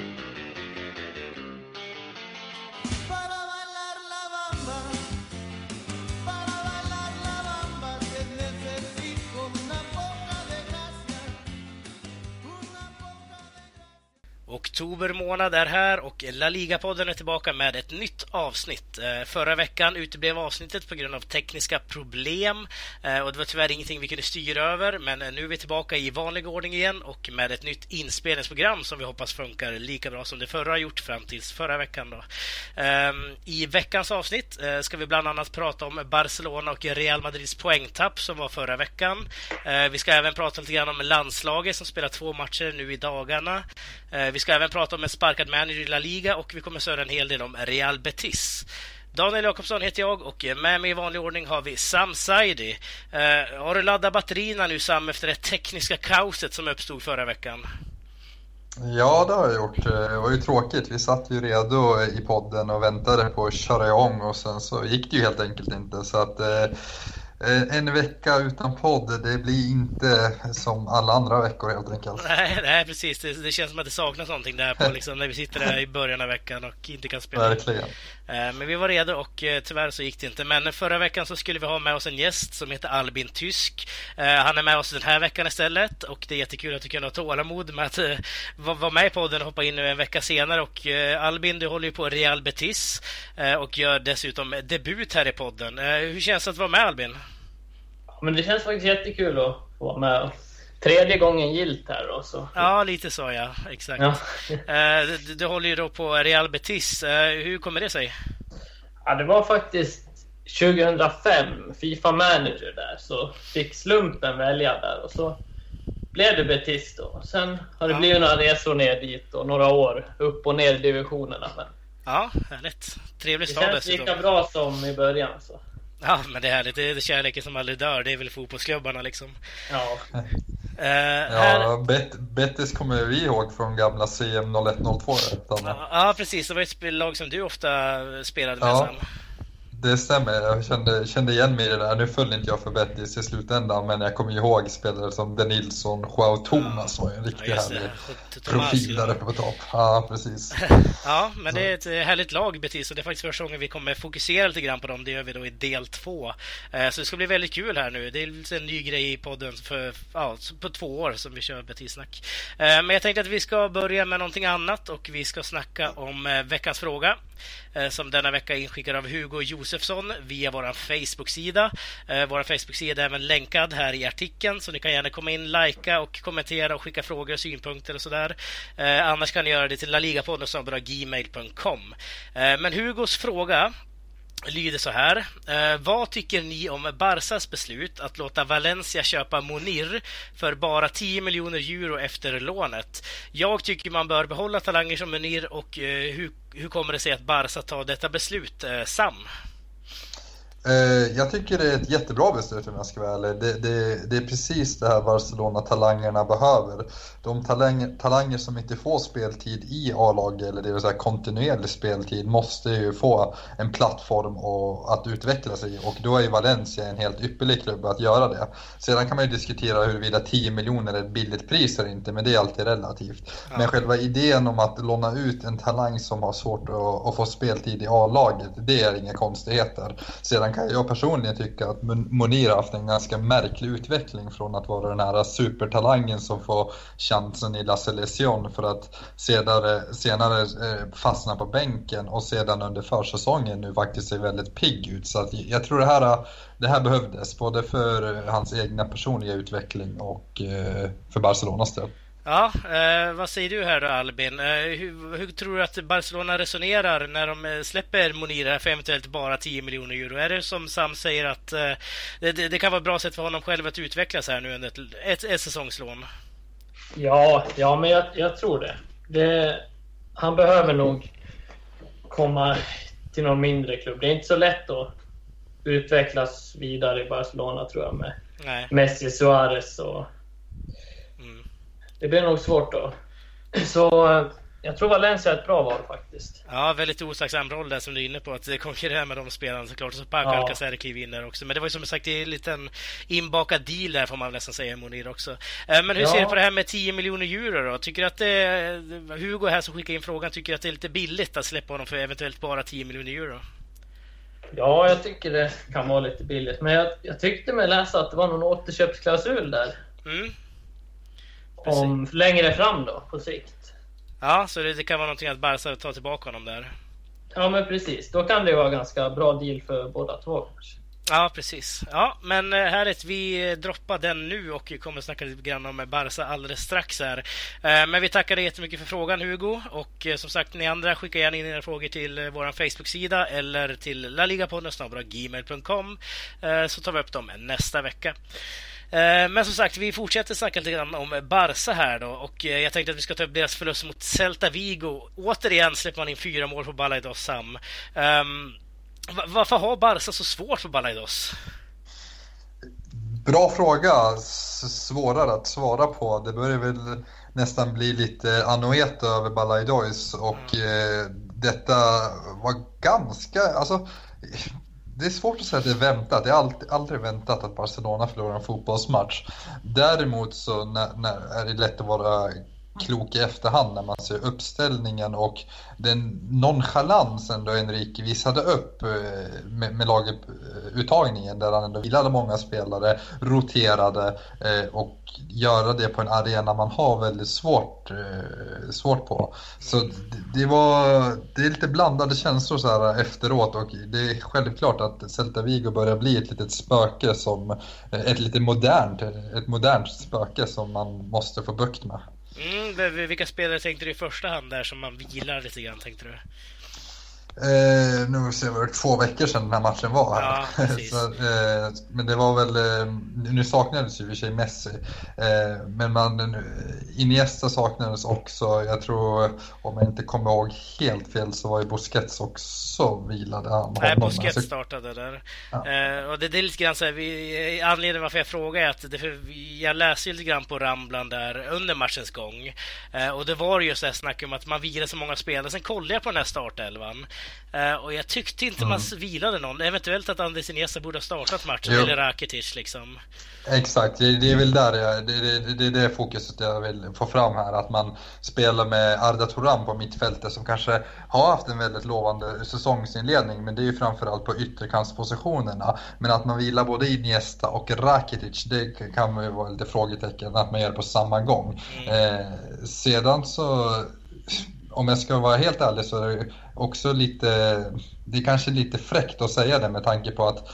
thank you. Oktober månad är här och La Liga-podden är tillbaka med ett nytt avsnitt. Eh, förra veckan uteblev avsnittet på grund av tekniska problem eh, och det var tyvärr ingenting vi kunde styra över. Men eh, nu är vi tillbaka i vanlig ordning igen och med ett nytt inspelningsprogram som vi hoppas funkar lika bra som det förra har gjort fram tills förra veckan. Då. Ehm, I veckans avsnitt ska vi bland annat prata om Barcelona och Real Madrids poängtapp som var förra veckan. Vi ska även prata lite grann om landslaget som spelar två matcher nu i dagarna. Vi ska även prata om en sparkad manager i La Liga och vi kommer söra en hel del om Real Betis. Daniel Jakobsson heter jag och med mig i vanlig ordning har vi Sam Saidi. Uh, har du laddat batterierna nu Sam efter det tekniska kaoset som uppstod förra veckan? Ja, det har jag gjort. Eh, det var ju tråkigt. Vi satt ju redo i podden och väntade på att köra igång och sen så gick det ju helt enkelt inte. Så att Eh, en vecka utan podd, det blir inte som alla andra veckor helt enkelt. Nej, nej precis. Det, det känns som att det saknas någonting där på liksom, när vi sitter där i början av veckan och inte kan spela. Verkligen. Eh, men vi var redo och eh, tyvärr så gick det inte. Men förra veckan så skulle vi ha med oss en gäst som heter Albin Tysk. Eh, han är med oss den här veckan istället och det är jättekul att du kunde ha tålamod med att vara med i podden och hoppa in nu en vecka senare. Och Albin, du håller ju på Real Betis och gör dessutom debut här i podden. Hur känns det att vara med Albin? men det känns faktiskt jättekul att få vara med. Tredje gången gilt här då. Så. Ja, lite så ja. Exakt. Ja. Eh, du, du, håller ju då på Real Betis. Eh, hur kommer det sig? Ja, det var faktiskt 2005, Fifa Manager där, så fick slumpen välja där och så blev det Betis då. Sen har det ja. blivit några resor ner dit och några år upp och ner i divisionerna. Men ja, härligt. Trevlig stad Det känns lika bra som i början. Så. Ja, men det är härligt. Det är kärleken som aldrig dör. Det är väl fotbollsklubbarna liksom. Ja. Uh, ja, Bet Bettis kommer vi ihåg från gamla CM 0102. Ja, ja, precis. Det var ett lag som du ofta spelade med ja. Sam det stämmer. Jag kände, kände igen mig i det där. Nu följde inte jag för Betis i slutändan, men jag kommer ihåg spelare som Den Nilsson, Joao Thomas var ju en riktigt ja, härlig profil där uppe på topp. Ja, precis. ja, men det är ett härligt lag, Betis, och det är faktiskt första gången vi kommer fokusera lite grann på dem. Det gör vi då i del två. Eh, så det ska bli väldigt kul här nu. Det är en ny grej i podden för, ja, på två år som vi kör Betis-snack. Eh, men jag tänkte att vi ska börja med någonting annat och vi ska snacka om eh, veckans fråga Eh, som denna vecka är inskickad av Hugo Josefsson via vår Facebook-sida. Eh, vår Facebook-sida är även länkad här i artikeln så ni kan gärna komma in, likea och kommentera och skicka frågor och synpunkter och sådär. Eh, annars kan ni göra det till laligapodden gmail.com. Men Hugos fråga lyder så här. Eh, vad tycker ni om Barsas beslut att låta Valencia köpa Monir för bara 10 miljoner euro efter lånet? Jag tycker man bör behålla talanger som Monir och eh, hur, hur kommer det sig att Barca tar detta beslut? Eh, Sam? Eh, jag tycker det är ett jättebra beslut om jag ska vara ärlig. Det, det, det är precis det här Barcelona-talangerna behöver. De talanger, talanger som inte får speltid i A-laget, eller det vill säga kontinuerlig speltid, måste ju få en plattform och, att utveckla sig och då är ju Valencia en helt ypperlig klubb att göra det. Sedan kan man ju diskutera huruvida 10 miljoner är ett billigt pris eller inte, men det är alltid relativt. Ja. Men själva idén om att låna ut en talang som har svårt att, att få speltid i A-laget, det är inga konstigheter. Sedan Sen kan jag personligen tycka att Monir har haft en ganska märklig utveckling från att vara den här supertalangen som får chansen i La Selección för att senare, senare eh, fastna på bänken och sedan under försäsongen nu faktiskt ser väldigt pigg ut. Så att jag tror det här, det här behövdes både för hans egna personliga utveckling och eh, för Barcelonas del. Ja, eh, vad säger du här då Albin? Eh, hur, hur, tror du att Barcelona resonerar när de eh, släpper Monira för eventuellt bara 10 miljoner euro? Är det som Sam säger att eh, det, det, kan vara ett bra sätt för honom själv att utvecklas här nu under ett, ett, ett säsongslån? Ja, ja men jag, jag tror det. det. Han behöver nog komma till någon mindre klubb. Det är inte så lätt att utvecklas vidare i Barcelona tror jag med Nej. Messi, Suarez och det blir nog svårt då. Så jag tror Valencia är ett bra val faktiskt. Ja, väldigt otacksam roll där som du är inne på. Att konkurrera med de spelarna såklart. Och så Paco ja. Alcacer kliver in där också. Men det var ju som sagt en liten inbakad deal där får man nästan säga, Monir också. Eh, men hur ja. ser du på det här med 10 miljoner euro då? Tycker du att det, Hugo här som skickar in frågan, tycker att det är lite billigt att släppa honom för eventuellt bara 10 miljoner euro? Ja, jag tycker det kan vara lite billigt. Men jag, jag tyckte mig läsa att det var någon återköpsklausul där. Mm. Om längre fram då, på sikt. Ja, så det, det kan vara någonting att Barca tar tillbaka honom där. Ja, men precis. Då kan det vara ganska bra deal för båda två. Ja, precis. Ja, men eh, härligt. Vi droppar den nu och kommer snacka lite grann om Barca alldeles strax här. Eh, men vi tackar dig jättemycket för frågan Hugo. Och eh, som sagt, ni andra skickar gärna in era frågor till vår Facebook-sida eller till laligapodden.gmail.com så tar vi upp dem nästa vecka. Eh, men som sagt, vi fortsätter snacka lite grann om Barca här då och eh, jag tänkte att vi ska ta upp deras förlust mot Celta Vigo. Återigen släpper man in fyra mål på Balaidos Sam. Um, varför har Barca så svårt för Balaidos? Bra fråga. Svårare att svara på. Det börjar väl nästan bli lite Anoeta över Balaidos och mm. eh, detta var ganska, alltså det är svårt att säga att det är väntat. Det är aldrig, aldrig väntat att Barcelona förlorar en fotbollsmatch. Däremot så när, när är det lätt att vara klok i efterhand när man ser uppställningen och den nonchalans ändå Enrique visade upp eh, med, med laguttagningen där han ändå vilade många spelare, roterade eh, och göra det på en arena man har väldigt svårt, eh, svårt på. Så det, det, var, det är lite blandade känslor så här efteråt och det är självklart att Celta Vigo börjar bli ett litet spöke som ett lite modernt, ett modernt spöke som man måste få bukt med. Mm, vilka spelare tänkte du i första hand där som man vilar lite grann, tänkte du? Eh, nu ser vi två veckor sedan den här matchen var här. Ja, så, eh, men det var väl, eh, nu saknades ju i och för sig Messi. Eh, men man, Iniesta saknades också. Jag tror, om jag inte kommer ihåg helt fel, så var ju Busquets också vilade han Nej, Busquets alltså, startade där. Ja. Eh, och det, det, är lite grann så här, vi, anledningen varför jag frågar är att det, för jag läste lite grann på Ramblan där under matchens gång. Eh, och det var just det här snack om att man vilade så många spelare. Sen kollade jag på den här startelvan. Uh, och jag tyckte inte mm. man vilade någon. Eventuellt att Andres Iniesta borde ha startat matchen, jo. eller Rakitic liksom. Exakt, det, det är väl där jag, det, det, det, är det fokuset jag vill få fram här. Att man spelar med Arda Turan på mittfältet som kanske har haft en väldigt lovande säsongsinledning. Men det är ju framförallt på ytterkantspositionerna. Men att man vilar både Iniesta och Rakitic, det kan ju vara lite frågetecken att man gör på samma gång. Mm. Eh, sedan så om jag ska vara helt ärlig så är det också lite, det är kanske lite fräckt att säga det med tanke på att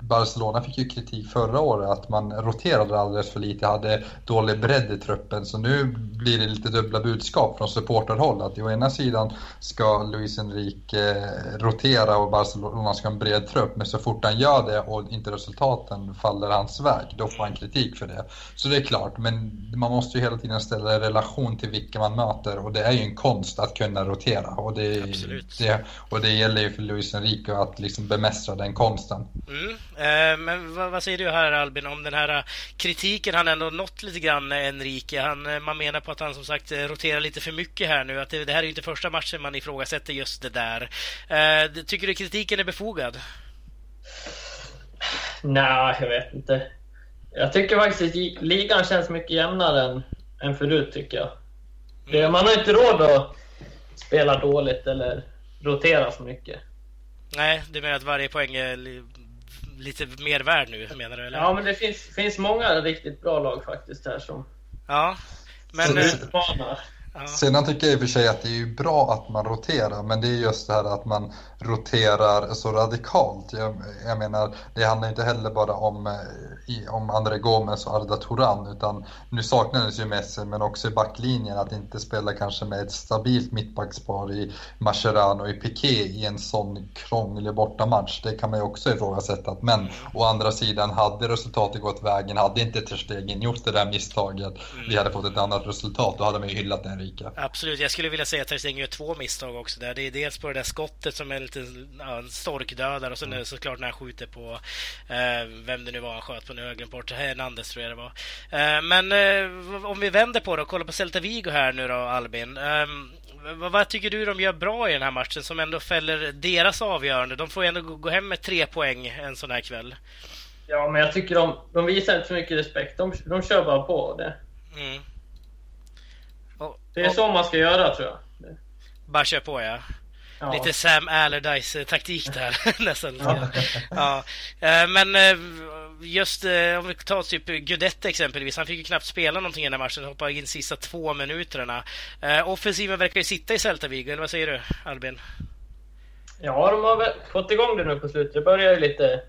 Barcelona fick ju kritik förra året att man roterade alldeles för lite, hade dålig bredd i truppen. Så nu blir det lite dubbla budskap från supporterhåll. Att å ena sidan ska Luis Enrique eh, rotera och Barcelona ska ha en bred trupp. Men så fort han gör det och inte resultaten faller hans väg, då får han kritik för det. Så det är klart, men man måste ju hela tiden ställa i relation till vilka man möter. Och det är ju en konst att kunna rotera. Och det, det och det gäller ju för Luis Enrique att liksom bemästra den konsten. Mm. Eh, men vad, säger du här Albin om den här kritiken han ändå nått lite grann Enrique? Han, eh, man menar på att han som sagt roterar lite för mycket här nu. Att det, det här är ju inte första matchen man ifrågasätter just det där. Eh, tycker du kritiken är befogad? Nej, jag vet inte. Jag tycker faktiskt att ligan känns mycket jämnare än, än förut tycker jag. Det, mm. man har inte råd att spela dåligt eller rotera så mycket. Nej, du menar att varje poäng lite mer värd nu, menar du? Eller? Ja, men det finns, finns många riktigt bra lag faktiskt här som... Ja, men... Utmanar. Ja. Sedan tycker jag i och för sig att det är bra att man roterar, men det är just det här att man roterar så radikalt. Jag, jag menar, det handlar inte heller bara om, eh, om André Gomes och Arda Turan, utan nu saknades ju Messi, men också i backlinjen, att inte spela kanske med ett stabilt mittbackspar i Mascherano och i Piqué i en sån krånglig bortamatch. Det kan man ju också ifrågasätta. Men å andra sidan, hade resultatet gått vägen, hade inte Ter Stegen gjort det där misstaget, vi hade fått ett annat resultat, då hade man ju hyllat den Enrique. Absolut, jag skulle vilja säga att Ter Stegen gör två misstag också där. Det är dels på det där skottet som är lite ja, en storkdödare och sen mm. såklart när han skjuter på eh, vem det nu var han sköt på nu, jag glömt bort. Hernandez tror jag det var. Eh, men eh, om vi vänder på det och kollar på Celta Vigo här nu då, Albin. Ehm, vad, vad, tycker du de gör bra i den här matchen som ändå fäller deras avgörande? De får ju ändå gå hem med tre poäng en sån här kväll. Ja, men jag tycker de, de visar inte så mycket respekt. De, de kör bara på det. Mm. Och, det är så man ska göra, tror jag. Bara kör på, ja. ja. Lite Sam Allardyce-taktik där, nästan. Ja. ja. Eh, men eh, just eh, om vi tar typ Gudetti exempelvis. Han fick ju knappt spela någonting i den här matchen. Hoppade in sista två minuterna. Offensiven verkar ju sitta i Celta Vigo, eller vad säger du, Albin? Ja, de har väl fått igång det nu på slutet. Det börjar ju lite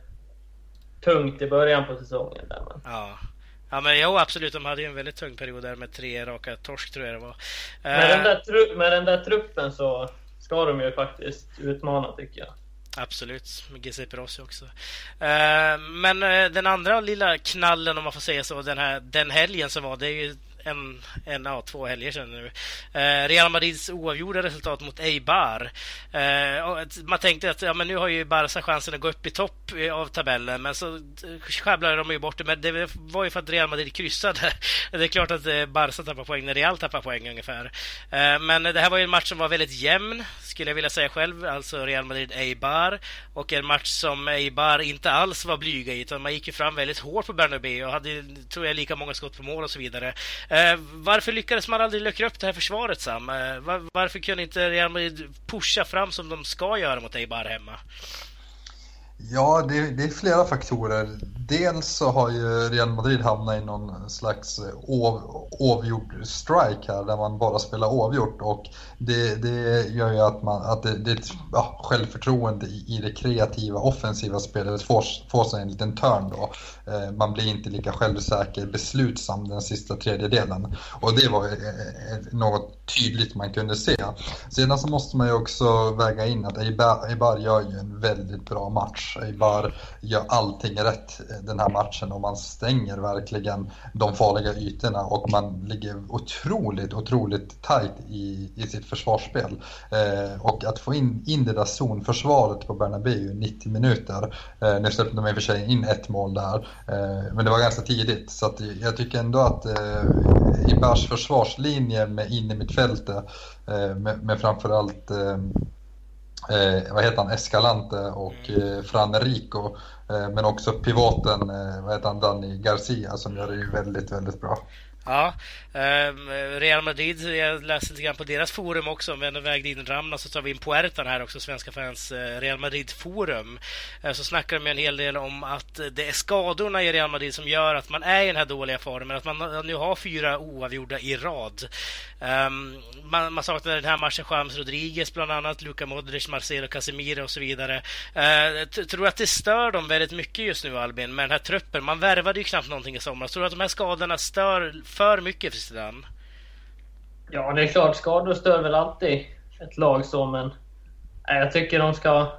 tungt i början på säsongen. Där, men... Ja. Ja men jo absolut, de hade ju en väldigt tung period där med tre raka torsk tror jag det var. Med, den, där tru- med den där truppen så ska de ju faktiskt utmana tycker jag. Absolut, med Giuseppe Rossi också. Men den andra lilla knallen om man får säga så, den, här, den helgen som var, det är ju en, en ja, två helger sedan nu. Eh, Real Madrids oavgjorda resultat mot Eibar. Eh, man tänkte att ja, men nu har ju Barca chansen att gå upp i topp eh, av tabellen, men så eh, sjabblade de ju bort det. Men det var ju för att Real Madrid kryssade. Det är klart att eh, Barca tappar poäng när Real tappar poäng ungefär. Eh, men det här var ju en match som var väldigt jämn, skulle jag vilja säga själv. Alltså Real Madrid-Eibar. Och en match som Eibar inte alls var blyga i, utan man gick ju fram väldigt hårt på Bernabéu och hade, tror jag, lika många skott på mål och så vidare. Eh, varför lyckades man aldrig luckra upp det här försvaret, Sam? Eh, var, varför kunde inte Real Madrid pusha fram som de ska göra mot Eibar hemma? Ja, det, det, är flera faktorer. Dels så har ju Real Madrid hamnat i någon slags eh, oavgjord strike här där man bara spelar oavgjort och det, det gör ju att, man, att det, det ja, självförtroende i, i det kreativa offensiva spelet får, får sig en liten törn då. Eh, man blir inte lika självsäker, beslutsam den sista tredjedelen och det var eh, något tydligt man kunde se. Sedan så måste man ju också väga in att Eibar, Eibar gör ju en väldigt bra match. Eibar gör allting rätt den här matchen och man stänger verkligen de farliga ytorna och man ligger otroligt, otroligt tight i, i sitt försvarsspel. Eh, och att få in, in det där zonförsvaret på Bernabéu 90 minuter. Eh, nu släppte de i och för sig in ett mål där, eh, men det var ganska tidigt. Så att jag tycker ändå att eh, Ibers försvarslinje med in i mittfältet eh, med, med framförallt eh, eh, vad heter han, Escalante och mm. eh, Fran Rico. Eh, men också pivoten, eh, vad heter han, Danny Garcia som gör det väldigt, väldigt bra. Ja, ehm, Real Madrid, jag läste lite grann på deras forum också, om vi ändå vägde in Ramna så tar vi in Puertan här också, Svenska fans eh, Real Madrid-forum. Eh, så snackar de en hel del om att det är skadorna i Real Madrid som gör att man är i den här dåliga formen, att man nu har fyra oavgjorda i rad. Um, man, man saknar den här matchen James Rodriguez bland annat, Luka Modric, Marcelo Casemiro och så vidare. Uh, tror att det stör dem väldigt mycket just nu Albin, med den här truppen? Man värvade ju knappt någonting i somras. Tror du att de här skadorna stör för mycket för Zidane? Ja, det är klart. Skador stör väl alltid ett lag så, men jag tycker de ska,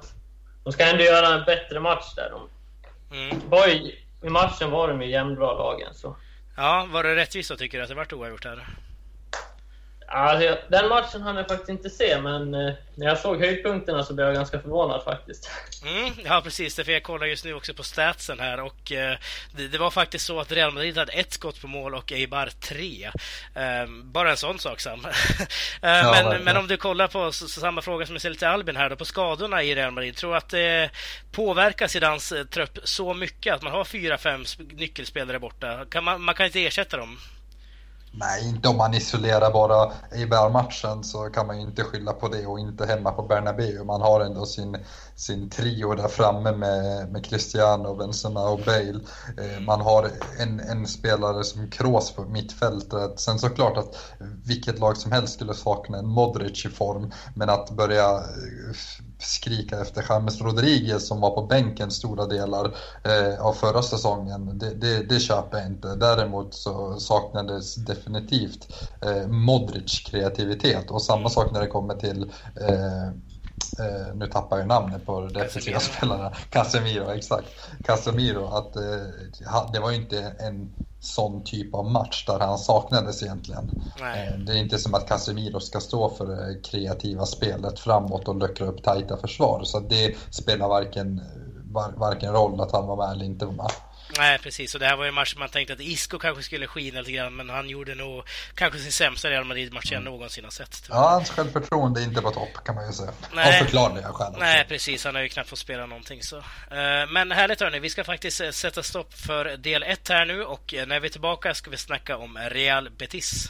de ska ändå göra en bättre match där. De, mm. var ju, I matchen var de ju jämnbra lagen. Så. Ja, var det rättvist då tycker du att det vart oavgjort här? Alltså, den matchen hann jag faktiskt inte se, men eh, när jag såg höjdpunkterna så blev jag ganska förvånad faktiskt. Mm, ja, precis. För jag kollar just nu också på statsen här och eh, det, det, var faktiskt så att Real Madrid hade ett skott på mål och Eibar tre. Eh, bara en sån sak, Sam. eh, ja, men, men, om du kollar på så, samma fråga som jag ställde till Albin här då, på skadorna i Real Madrid. Tror du att det påverkar Zidans eh, trupp så mycket att man har fyra, fem nyckelspelare borta? Kan man, man kan inte ersätta dem? Nej, inte om man isolerar bara Eibar-matchen så kan man ju inte skylla på det och inte hemma på Bernabéu. Man har ändå sin, sin trio där framme med, med Cristiano, Benzema och Bale. Eh, man har en, en spelare som Kroos på mittfältet. Sen såklart att vilket lag som helst skulle sakna en Modric i form, men att börja eh, skrika efter James Rodriguez som var på bänken stora delar eh, av förra säsongen. Det, det, det köper jag inte. Däremot så saknades definitivt eh, Modric kreativitet och samma sak när det kommer till eh, eh nu tappar jag namnet på defensiva spelarna. Casemiro, exakt. Casemiro, att eh, det var ju inte en sån typ av match där han saknades egentligen. Nej. Eh, det är inte som att Casemiro ska stå för det kreativa spelet framåt och luckra upp tajta försvar. Så det spelar varken, var, varken roll att han var med eller inte var med. Nej, precis. Och det här var ju en match man tänkte att Isco kanske skulle skina lite grann, men han gjorde nog kanske sin sämsta Real Madrid-match jag någonsin har sett. Ja, hans självförtroende är inte på topp kan man ju säga. Nej. Av förklarliga skäl. Nej, precis. Han har ju knappt fått spela någonting. Så. Eh, Men härligt hörni, vi ska faktiskt eh, sätta stopp för del 1 här nu och eh, när vi är tillbaka ska vi snacka om Real Betis.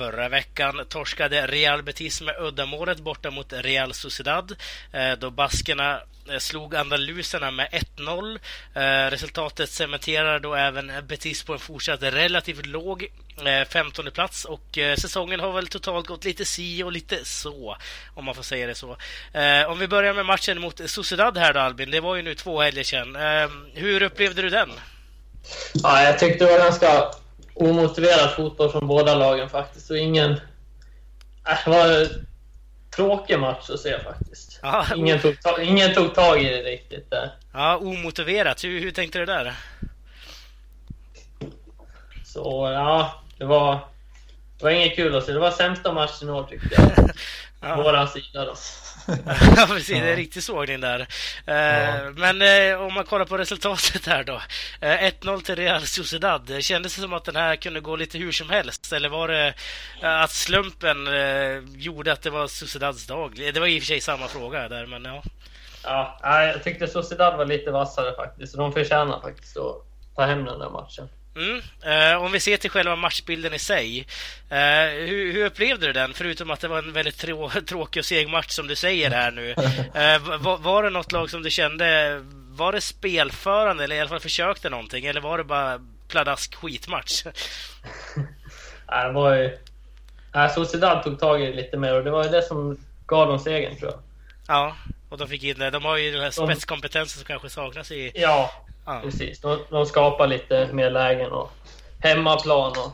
Förra veckan torskade Real Betis med uddamålet borta mot Real Sociedad eh, då baskerna eh, slog andaluserna med 1-0. Eh, resultatet cementerar då även Betis på en fortsatt relativt låg 15 plats och säsongen har väl totalt gått lite si och lite så, om man får säga det så. Om vi börjar med matchen mot Sociedad här då Albin, det var ju nu två helger sedan. Hur upplevde du den? Ja, jag tyckte det var ganska omotiverad fotboll från båda lagen faktiskt. Och ingen... Äh, det var en tråkig match att se faktiskt. Ja, ingen, tog tag, ingen tog tag i det riktigt där. Ja, omotiverat. Hur, hur tänkte du där? Så ja, det var... Det var inget kul att se. Det var sämsta matchen i år tyckte jag. Ja. Våran sida då. ja, precis. Det är en riktig sågning där. Eh, Men eh, om man kollar på resultatet här då. Eh, 1-0 till Real Sociedad. Kändes det som att den här kunde gå lite hur som helst? Eller var det eh, att slumpen eh, gjorde att det var Sociedads dag? Det var i och för sig samma fråga där, men ja. Ja, jag tyckte Sociedad var lite vassare faktiskt. De förtjänar faktiskt att ta hem den där matchen. Mm. Eh, om vi ser till själva matchbilden i sig. Eh, hur, hur upplevde du den? Förutom att det var en väldigt trå tråkig och seg match som du säger här nu. Eh, var, var det något lag som du kände, var det spelförande eller i alla fall försökte någonting? Eller var det bara pladask skitmatch? Nej, det var ju... Nej, Sociedad tog tag i det lite mer och det var ju det som gav dem segern tror jag. Ja, och de fick in det. De har ju den här spetskompetensen som kanske saknas i... Ja, Ja. precis. De, de skapar lite mer lägen och hemmaplan och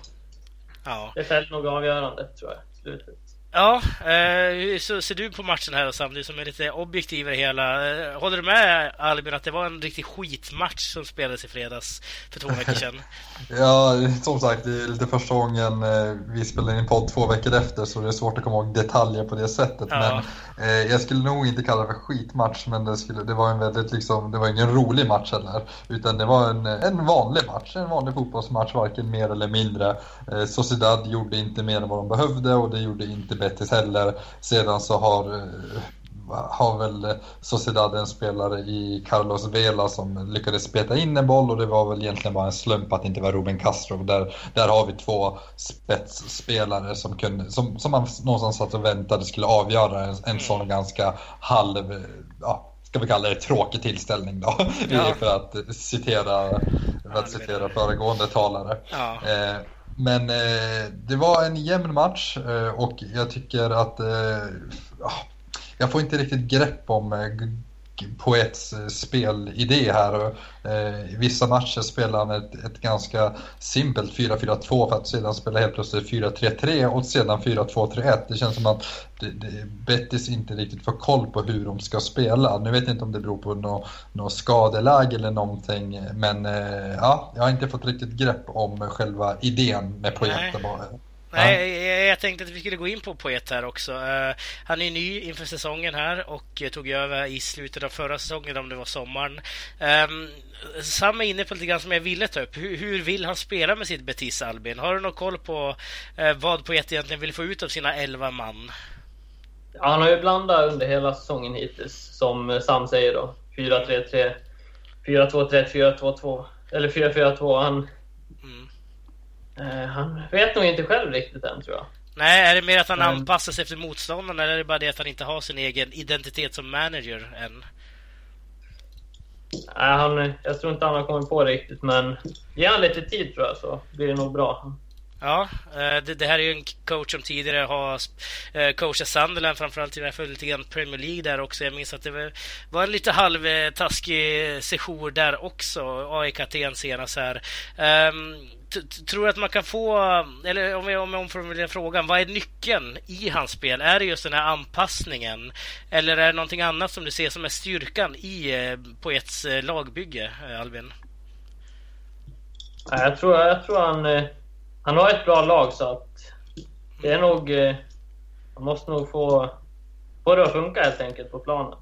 Ja, det fällde nog avgörande tror jag. Slutet. Ja eh, hur så ser du på matchen här och samtidigt som är lite objektiv i det hela? Eh, Håller du med Albin att det var en riktig skitmatch som spelades i fredags för två veckor sedan? Ja, som sagt, det är lite första gången eh, vi spelar in podd två veckor efter så det är svårt att komma ihåg detaljer på det sättet. Ja. Men eh, jag skulle nog inte kalla det för skitmatch, men det, skulle, det var en väldigt liksom, det var ingen rolig match heller. Utan det var en, en vanlig match, en vanlig fotbollsmatch, varken mer eller mindre. Eh, Sociedad gjorde inte mer än vad de behövde och det gjorde inte Betis heller. Sedan så har eh, har väl Sociedad en spelare i Carlos Vela som lyckades speta in en boll och det var väl egentligen bara en slump att det inte var Ruben Castro. Där, där har vi två spetsspelare som, kunde, som, som man någonstans satt och väntade skulle avgöra en, en sån ganska halv, ja, ska vi kalla det tråkig tillställning då. Ja. för att citera, för att citera föregående talare. Ja. Eh, men eh, det var en jämn match eh, och jag tycker att eh, ah, jag får inte riktigt grepp om eh, Poets spelidé här. Och, eh, I vissa matcher spelar han ett, ett ganska simpelt 4-4-2 för att sedan spela helt plötsligt 4-3-3 och sedan 4-2-3-1. Det känns som att det, det, Bettis inte riktigt får koll på hur de ska spela. Nu vet jag inte om det beror på något nå skadeläge eller någonting men eh, ja, jag har inte fått riktigt grepp om själva idén med Nej. Nej, jag, jag tänkte att vi skulle gå in på Poet här också. Eh, han är ny inför säsongen här och eh, tog över i slutet av förra säsongen, om det var sommaren. Um, Sam är inne på lite grann som jag ville ta upp. Hur, hur vill han spela med sitt Betis, Albin? Har du någon koll på eh, vad Poet egentligen vill få ut av sina elva man? Ja, han har ju blandat under hela säsongen hittills, som Sam säger då. 4-3-3, 4-2-3, 4-2-2, eller 4-4-2. Han. Eh, han vet nog inte själv riktigt än tror jag. Nej, är det mer att han Men- anpassar sig efter motståndarna eller är det bara det att han inte har sin egen identitet som manager än? Nej, han, jag tror inte han har kommit på riktigt, men ge han lite tid tror jag så blir det nog bra. Ja, eh, det, det, här är ju en coach som tidigare har eh, coachat Sunderland, framförallt i lite grann Premier League där också. Jag minns att det var en lite halvtaskig sejour där också, AIK Aten senast här. Tror du att man kan få, eller om jag omformulerar frågan, vad är nyckeln i hans spel? Är det just den här anpassningen? Eller är det någonting annat som du ser som är styrkan i eh, Poets lagbygge, Albin? Jag tror, jag tror han han har ett bra lag så att det är nog... Eh, man måste nog få, få det att funka helt enkelt på planen.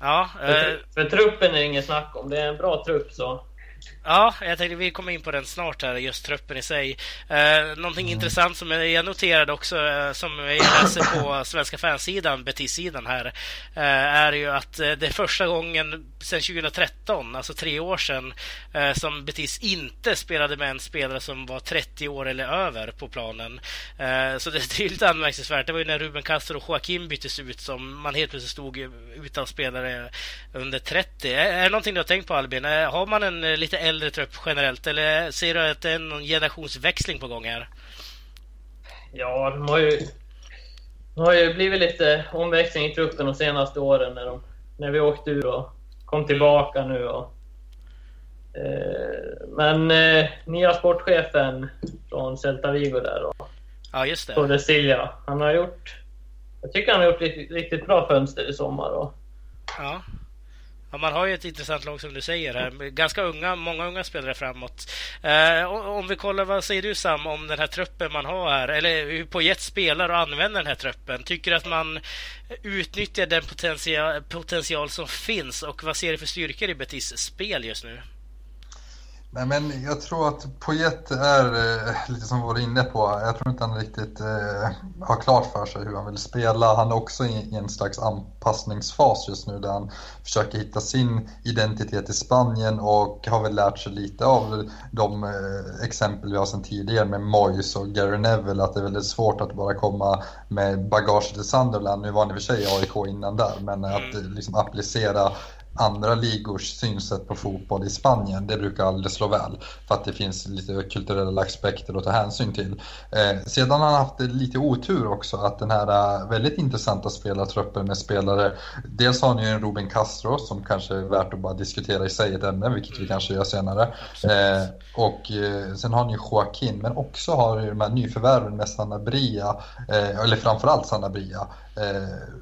Ja, för, eh, för truppen är det inget snack om. Det är en bra trupp så Ja, jag tänkte vi kommer in på den snart här, just truppen i sig. Eh, någonting mm. intressant som jag noterade också, eh, som jag läser på svenska fansidan, Betis-sidan här, eh, är ju att eh, det är första gången sedan 2013, alltså tre år sedan, eh, som Betis inte spelade med en spelare som var 30 år eller över på planen. Eh, så det är lite anmärkningsvärt. Det var ju när Ruben Castro och Joaquim byttes ut som man helt plötsligt stod utan spelare under 30. Är, är det någonting du har tänkt på Albin? Har man en lite äldre trupp generellt eller ser du att det är någon generationsväxling på gång här? Ja, de har ju, de har ju blivit lite omväxling i truppen de senaste åren när, de, när vi åkte ur och kom tillbaka nu. Och, eh, men eh, nya sportchefen från Celta Vigo där och ja, just det. Tordesilja, han har gjort... Jag tycker han har gjort riktigt, riktigt bra fönster i sommar. Och, ja. Ja, man har ju ett intressant lag som du säger här. Ganska unga, många unga spelare framåt. Eh, om vi kollar, vad säger du Sam om den här truppen man har här? Eller hur Pojet spelar och använder den här truppen. Tycker du att man utnyttjar den potential, potential som finns? Och vad ser du för styrkor i Betis spel just nu? Nej, men jag tror att Pojet är eh, lite som vi var inne på. Jag tror inte han riktigt eh, har klart för sig hur han vill spela. Han är också i, i, en slags anpassningsfas just nu där han försöker hitta sin identitet i Spanien och har väl lärt sig lite av de eh, exempel vi har sedan tidigare med Moyes och Gary Neville att det är väldigt svårt att bara komma med bagage till Sunderland. Nu var han i och för sig AIK innan där men att mm. liksom applicera andra ligors synsätt på fotboll i Spanien, det brukar aldrig slå väl. För att det finns lite kulturella aspekter att ta hänsyn till. Eh, sedan har han haft lite otur också att den här eh, väldigt intressanta spelartruppen med spelare, dels har ni ju en Ruben Castro som kanske är värt att bara diskutera i sig ett ämne, vilket vi mm. kanske gör senare. Eh, och eh, sen har ni Joaquin, men också har ni de här nyförvärven med Sanabria, eh, eller framförallt Sanabria eh,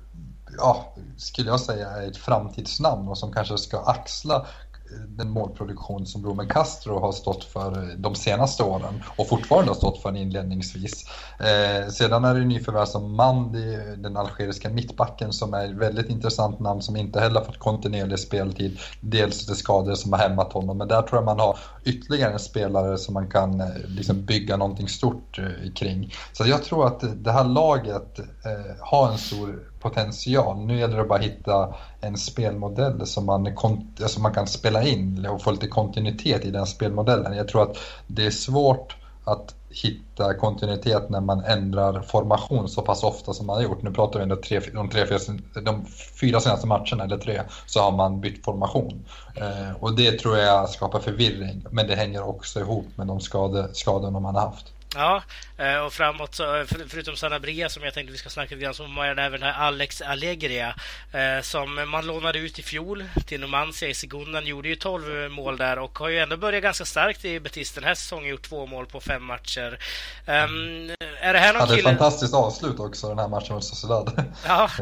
ja, skulle jag säga är ett framtidsnamn och som kanske ska axla eh, den målproduktion som Roman Castro har stått för eh, de senaste åren och fortfarande har stått för inledningsvis. Eh, sedan är det nyförvärv som Mandi, den algeriska mittbacken som är ett väldigt intressant namn som inte heller fått kontinuerlig speltid. Dels det skador som har hämmat honom men där tror jag man har ytterligare en spelare som man kan eh, liksom bygga någonting stort eh, kring. Så jag tror att det här laget eh, har en stor potential. Nu gäller det bara att hitta en spelmodell som man, alltså man kan spela in och få lite kontinuitet i den spelmodellen. Jag tror att det är svårt att hitta kontinuitet när man ändrar formation så pass ofta som man har gjort. Nu pratar vi ändå tre, de, tre, de fyra senaste matcherna, eller tre, så har man bytt formation. Eh, och det tror jag skapar förvirring, men det hänger också ihop med de skade, skadorna man har haft. Ja, eh, och framåt så, förutom Sanabria som jag tänkte vi ska snacka lite grann så har man även den här Alex Allegria eh, som man lånade ut i fjol till Numancia i Segundan. Gjorde ju 12 mål där och har ju ändå börjat ganska starkt i Betis den här säsongen. Gjort två mål på fem matcher. Um, är det här någon Hade kille... ett fantastiskt avslut också den här matchen mot Sociedad. Ja.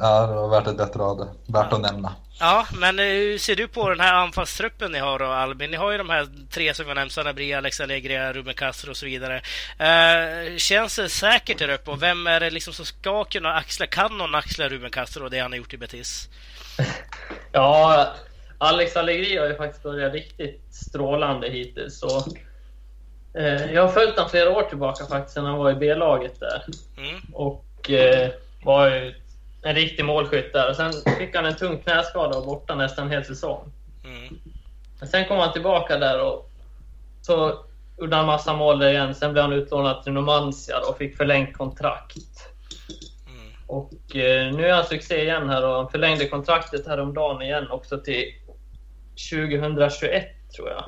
ja, det var värt ett bättre av det. Värt ja. att nämna. Ja, men eh, hur ser du på den här anfallstruppen ni har då, Albin? Ni har ju de här tre som jag nämnt, Sanabria, Alex Allegri, Ruben Castro och så vidare. Uh, känns det säkert där uppe? Och vem är det liksom som ska kunna axla, kan någon axla Ruben Castro och det han har gjort i Betis? Ja, Alex Allegri har ju faktiskt börjat riktigt strålande hittills. Så, uh, jag har följt honom flera år tillbaka faktiskt, när han var i B-laget där. Mm. Och uh, var ju en riktig målskytt där. Och sen fick han en tung knäskada och borta nästan en hel säsong. Mm. Men sen kom han tillbaka där och så gjorde han massa mål där igen. Sen blev han utlånad till Numancia och fick förlängt kontrakt. Mm. Och eh, nu är han succé igen här och han förlängde kontraktet häromdagen igen också till 2021 tror jag.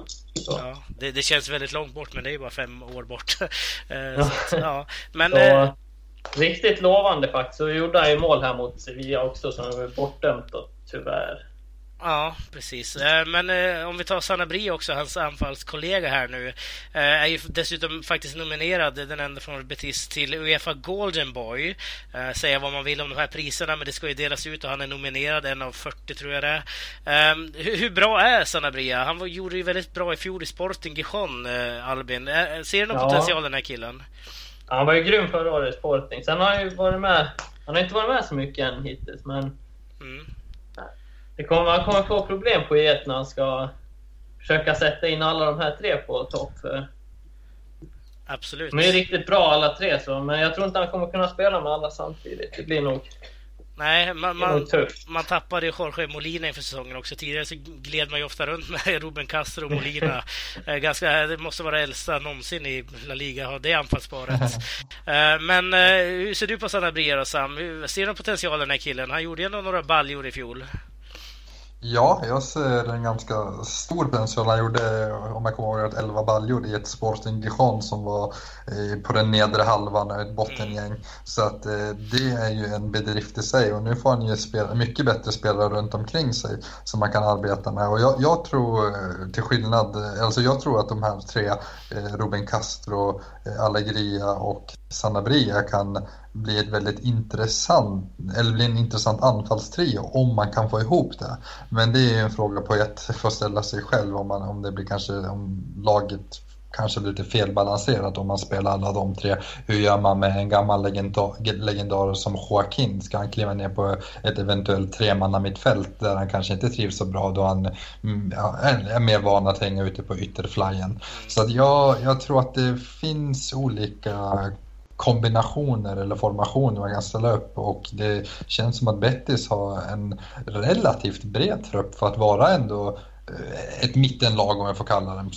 Ja, det, det, känns väldigt långt bort, men det är ju bara fem år bort. Eh, så, ja. Men, så, eh, riktigt lovande faktiskt. Så gjorde han ju mål här mot Sevilla också, som var bortdömt då, tyvärr. Ja, precis. Eh, men eh, om vi tar Sanabri också, hans anfallskollega här nu, eh, är ju dessutom faktiskt nominerad, den enda från Betis, till Uefa Golden Boy. Säga vad man vill om de här priserna, men det ska ju delas ut och han är nominerad, en av 40 tror jag det är. Ehm, hur bra är Sanabria? Han gjorde ju väldigt bra i fjol i Sporting Gijon, Albin. Ser du någon ja. potential den här killen? Han var ju grym förra året i Sporting. Sen har han ju varit med, han har inte varit med så mycket än hittills, men mm. Det kommer, han kommer få problem på E1 när han ska försöka sätta in alla de här tre på topp. Absolut. De är riktigt bra alla tre, så, men jag tror inte han kommer kunna spela med alla samtidigt. Det blir nog Nej, man, man, man tappade Jorge Molina inför säsongen också. Tidigare så gled man ju ofta runt med Ruben Castro och Molina. Eh, ganska, det måste vara äldsta någonsin i La Liga, ha det anfallsparet. Eh, men eh, hur ser du på Sanabria Sam? Ser du potentialen den här killen? Han gjorde ändå några baljor i fjol. Ja, jag ser en ganska stor potential. Han gjorde, om jag kommer ihåg 11 baljor i ett Sporting Gijon som var eh, på den nedre halvan, ett bottengäng. Så att eh, det är ju en bedrift i sig och nu får han ju spela, mycket bättre spelare runt omkring sig som man kan arbeta med. Och jag, jag tror, eh, till skillnad, alltså jag tror att de här tre, Ruben Castro, Allegria och Sanabria kan bli ett väldigt intressant, eller bli en intressant anfallstrio om man kan få ihop det. Men det är ju en fråga på ett får att ställa sig själv om, man, om det blir kanske, om laget kanske lite felbalanserat om man spelar alla de tre. Hur gör man med en gammal legendar, legendar som Joaquin? Ska han kliva ner på ett eventuellt tremanna mittfält där han kanske inte trivs så bra då han mm, ja, är mer van att hänga ute på ytterflyen? Så att jag, jag tror att det finns olika kombinationer eller formationer man kan ställa upp och det känns som att Bettis har en relativt bred trupp för att vara ändå ett mittenlag om jag får kalla dem,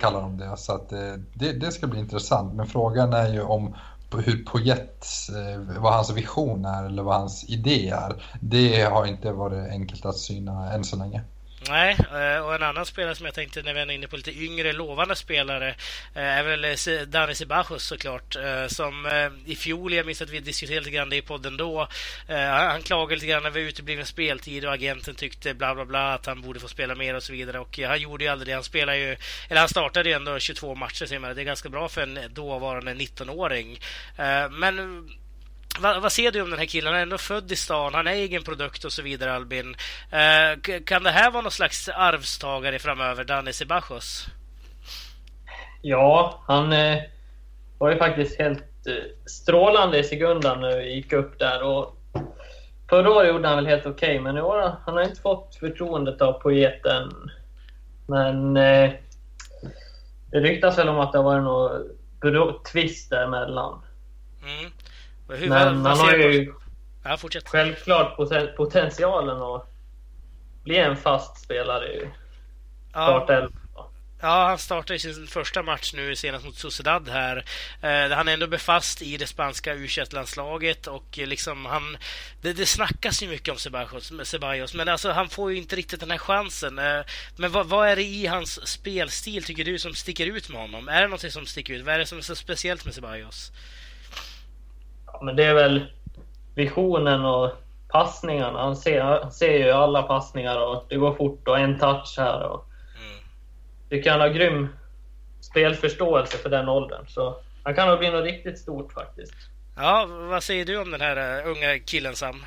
kalla dem det. Så att eh, det, det ska bli intressant. Men frågan är ju om hur Poyets, eh, vad hans vision är eller vad hans idé är. Det har inte varit enkelt att syna än så länge. Nej, eh, och en annan spelare som jag tänkte när vi är inne på lite yngre lovande spelare eh, är väl eh, Dani Sebajos såklart. Som i fjol, jag minns att vi diskuterade lite grann det i podden då. Han klagade lite grann över utebliven speltid och agenten tyckte bla bla bla att han borde få spela mer och så vidare. Och han gjorde ju aldrig det. Han spelade ju, eller han startade ju ändå 22 matcher, det är ganska bra för en dåvarande 19-åring. Men vad, vad, ser du om den här killen? Han är ändå född i stan, han är egen produkt och så vidare, Albin. Eh, kan det här vara någon slags arvstagare framöver, Danny Sebajos? Ja, han eh, var ju faktiskt helt eh, strålande i Segundan när vi gick upp där. Och förra året gjorde han väl helt okej, okay, men i år han har inte fått förtroendet av poeten. Men eh, det ryktas väl om att det har varit något twist däremellan. Mm. Hur, Men han har ju ja, självklart potentialen att bli en fast spelare i startelvan. Ja, han startade sin första match nu senast mot Sociedad här. Eh, han är ändå befast i det spanska u landslaget och liksom han... Det, det snackas ju mycket om Ceballos, Ceballos, men alltså han får ju inte riktigt den här chansen. Eh, men vad, vad, är det i hans spelstil, tycker du, som sticker ut med honom? Är det något som sticker ut? Vad är det som är så speciellt med Ceballos? Men det är väl visionen och passningarna. Han ser, han ser ju alla passningar och det går fort och en touch här. Och mm. Tycker han har grym spelförståelse för den åldern. Så han kan nog bli något riktigt stort faktiskt. Ja, vad säger du om den här uh, unga killen Sam?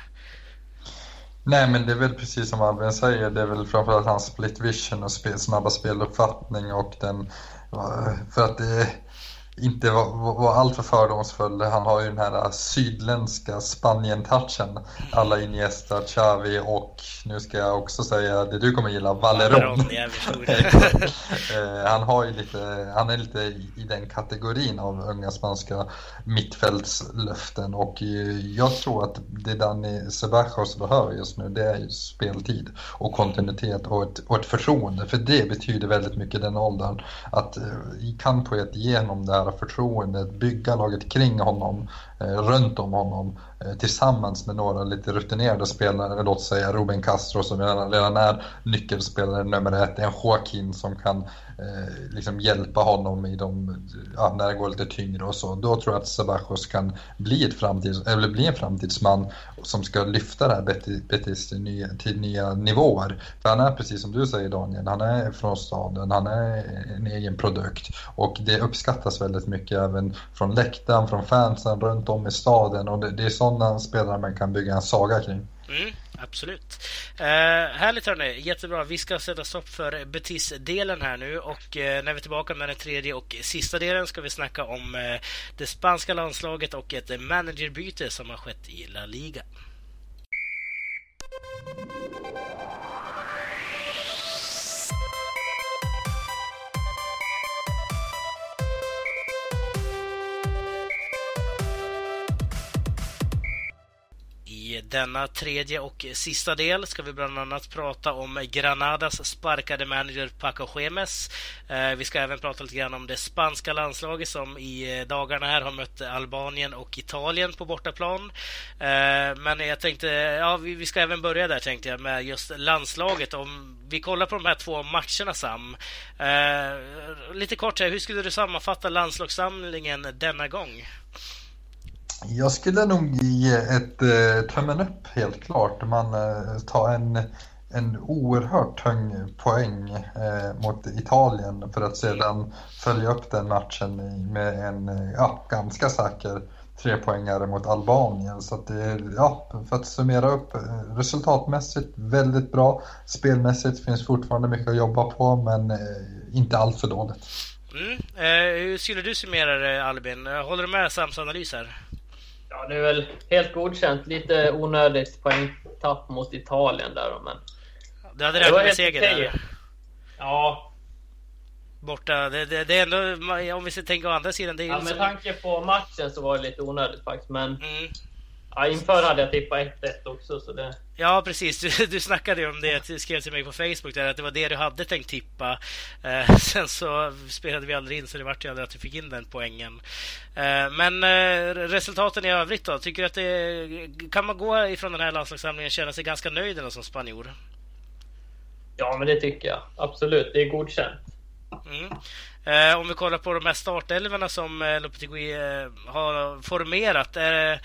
Nej men det är väl precis som Albin säger, det är väl framförallt hans split vision och spel, snabba speluppfattning och den... Eh, för att det inte vara var alltför fördomsfull. Han har ju den här sydländska Spanien-touchen. Alla Iniesta, Xavi och nu ska jag också säga det du kommer gilla, Valeron. Eh, han, har ju lite, han är lite i den kategorin av unga spanska mittfältslöften och jag tror att det Dani Sebajos behöver just nu det är ju speltid och kontinuitet och ett, och ett förtroende för det betyder väldigt mycket den åldern att eh, kan på ett genom det här här förtroendet, bygga laget kring honom, eh, runt om honom eh, tillsammans med några lite rutinerade spelare, låt säga Ruben Castro som redan, redan är nyckelspelare nummer ett, en Joaquin som kan eh, liksom hjälpa honom i de, ja, när det går lite tyngre och så. Då tror jag att Sebastian kan bli, ett framtids, eller bli en framtidsman som ska lyfta det här Betis till nya, till nya nivåer. För han är precis som du säger Daniel, han är från staden, han är en egen produkt och det uppskattas väldigt mycket även från läktaren, från fansen runt om i staden och det, det är sådana spelare man kan bygga en saga kring. Mm, absolut. Eh, härligt hörni, jättebra. Vi ska sätta stopp för Betis-delen här nu och eh, när vi är tillbaka med den tredje och sista delen ska vi snacka om eh, det spanska landslaget och ett managerbyte som har skett i La Liga. Denna tredje och sista del ska vi bland annat prata om Granadas sparkade manager Paco Gemes. Eh, vi ska även prata lite grann om det spanska landslaget som i eh, dagarna här har mött Albanien och Italien på bortaplan. Eh, men jag tänkte, ja, vi ska även börja där tänkte jag med just landslaget. Om vi kollar på de här två matcherna Sam. Lite kort här, hur skulle du sammanfatta landslagssamlingen denna gång? Jag skulle nog ge ett eh, tummen upp helt klart. Man eh, tar en, en oerhört tung poäng eh, mot Italien för att sedan följa upp den matchen med en eh, ja, ganska säker trepoängare mot Albanien. Så att det, ja, för att summera upp eh, resultatmässigt väldigt bra. Spelmässigt finns fortfarande mycket att jobba på men eh, inte allt för dåligt. Mm. Eh, hur skulle du summera det Albin? Håller du med Sams analys här? Ja, det är väl helt godkänt. Lite onödigt poängtapp mot Italien där men... Du hade räknat med seger där? Ja. Borta. Det, det, det, är ändå, om vi ska tänka å andra sidan. Det är ja, liksom... med tanke på matchen så var det lite onödigt faktiskt, men... Mm. Ja, inför hade jag tippat 1-1 också, så det... Ja, precis. Du, du snackade ju om det. Du skrev till mig på Facebook där, att det var det du hade tänkt tippa. Eh, sen så spelade vi aldrig in, så det vart ju aldrig att du fick in den poängen. Eh, men eh, resultaten i övrigt då? Tycker du att det... Kan man gå ifrån den här landslagssamlingen och känna sig ganska nöjd som spanjor? Ja, men det tycker jag. Absolut. Det är godkänt. Mm. Eh, om vi kollar på de här startelvorna som eh, Lopetegui eh, har formerat. Är,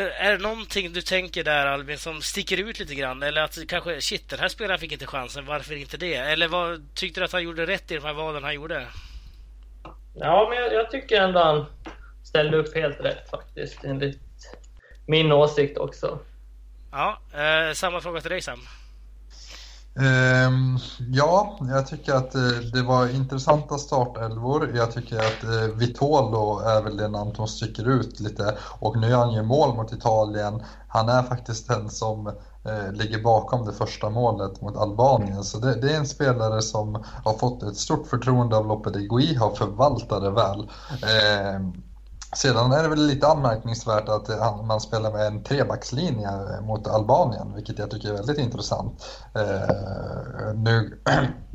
är det någonting du tänker där Albin som sticker ut lite grann? Eller att kanske shit, den här spelaren fick inte chansen, varför inte det? Eller vad, tyckte du att han gjorde rätt i de här valen han gjorde? Ja, men jag, jag tycker ändå han ställde upp helt rätt faktiskt, enligt min åsikt också. Ja, eh, samma fråga till dig Sam. Ehm, ja, jag tycker att eh, det var intressanta startelvor. Jag tycker att eh, Vitolo är väl det namn som sticker ut lite. Och nu är han ju mål mot Italien. Han är faktiskt den som eh, ligger bakom det första målet mot Albanien. Så det, det, är en spelare som har fått ett stort förtroende av Lopetegui, har förvaltat det väl. Ehm, sedan är det väl lite anmärkningsvärt att man spelar med en trebackslinje mot Albanien, vilket jag tycker är väldigt intressant. Eh, nu,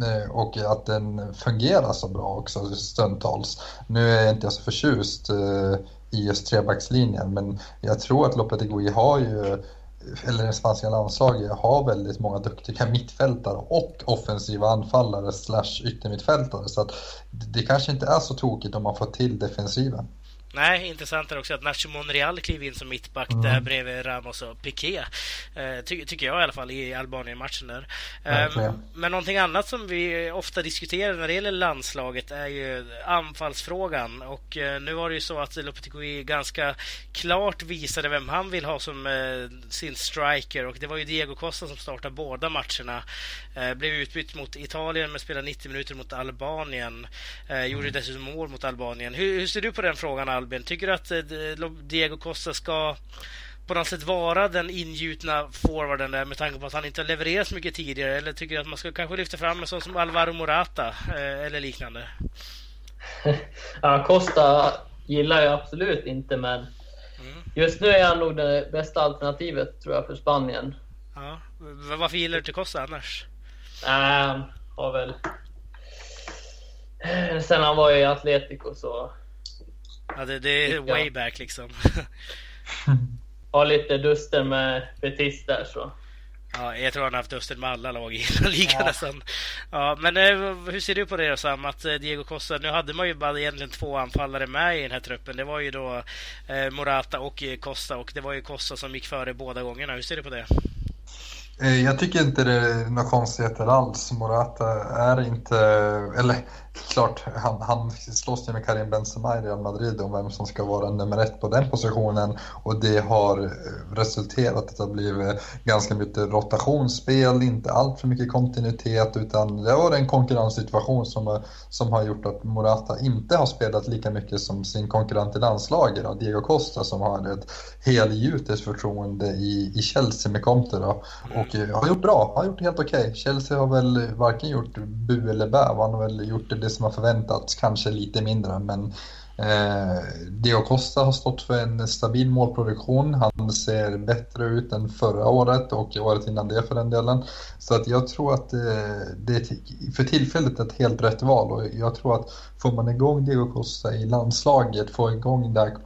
eh, och att den fungerar så bra också stundtals. Nu är jag inte så förtjust eh, i just trebackslinjen, men jag tror att Lopetegui har ju eller det spanska landslaget har väldigt många duktiga mittfältare och offensiva anfallare slash yttermittfältare. Så att det kanske inte är så tokigt om man får till defensiven. Nej, intressant är också att Nacho Monreal kliver in som mittback mm. där bredvid Ramos och Piqué. Eh, ty tycker jag i alla fall i Albanien-matchen där. Eh, men någonting annat som vi ofta diskuterar när det gäller landslaget är ju anfallsfrågan. Och eh, nu var det ju så att Lopetegui ganska klart visade vem han vill ha som eh, sin striker och det var ju Diego Costa som startade båda matcherna. Eh, blev utbytt mot Italien men spelade 90 minuter mot Albanien. Eh, gjorde mm. dessutom mål mot Albanien. Hur, hur ser du på den frågan Albin? Tycker du att eh, Diego Costa ska på något sätt vara den ingjutna forwarden där med tanke på att han inte har levererat så mycket tidigare? Eller tycker du att man ska kanske lyfta fram en sån som Alvaro Morata eh, eller liknande? ja, Costa gillar jag absolut inte, men mm. just nu är han nog det bästa alternativet tror jag för Spanien. Ja. Varför gillar du inte Costa annars? Nej, äh, har väl... Sen han var i Atletico så Ja, det, det är way back liksom. Har lite duster med Betis där så. Ja, jag tror han har haft duster med alla lag i hela ligan ja. nästan. Ja, men eh, hur ser du på det då Sam? Att eh, Diego Costa, nu hade man ju bara egentligen två anfallare med i den här truppen. Det var ju då eh, Morata och Costa och det var ju Costa som gick före båda gångerna. Hur ser du på det? Jag tycker inte det är några konstigheter alls. Morata är inte, eller klart, han, han slåss ju med Karim Benzema i Real Madrid om vem som ska vara nummer ett på den positionen och det har eh, resulterat i att det har blivit ganska mycket rotationsspel, inte allt för mycket kontinuitet utan det var en konkurrenssituation som, eh, som har gjort att Morata inte har spelat lika mycket som sin konkurrent i landslaget, Diego Costa som har ett helgjutet förtroende i, i Chelsea med Conte då, och eh, har gjort bra, har gjort helt okej. Okay. Chelsea har väl varken gjort bu eller bä, han har väl gjort det det som har förväntats, kanske lite mindre. Men eh, Dio Costa har stått för en stabil målproduktion. Han ser bättre ut än förra året och året innan det för den delen. Så att jag tror att det, det är för tillfället ett helt rätt val och jag tror att får man igång Diego Costa i landslaget, får igång det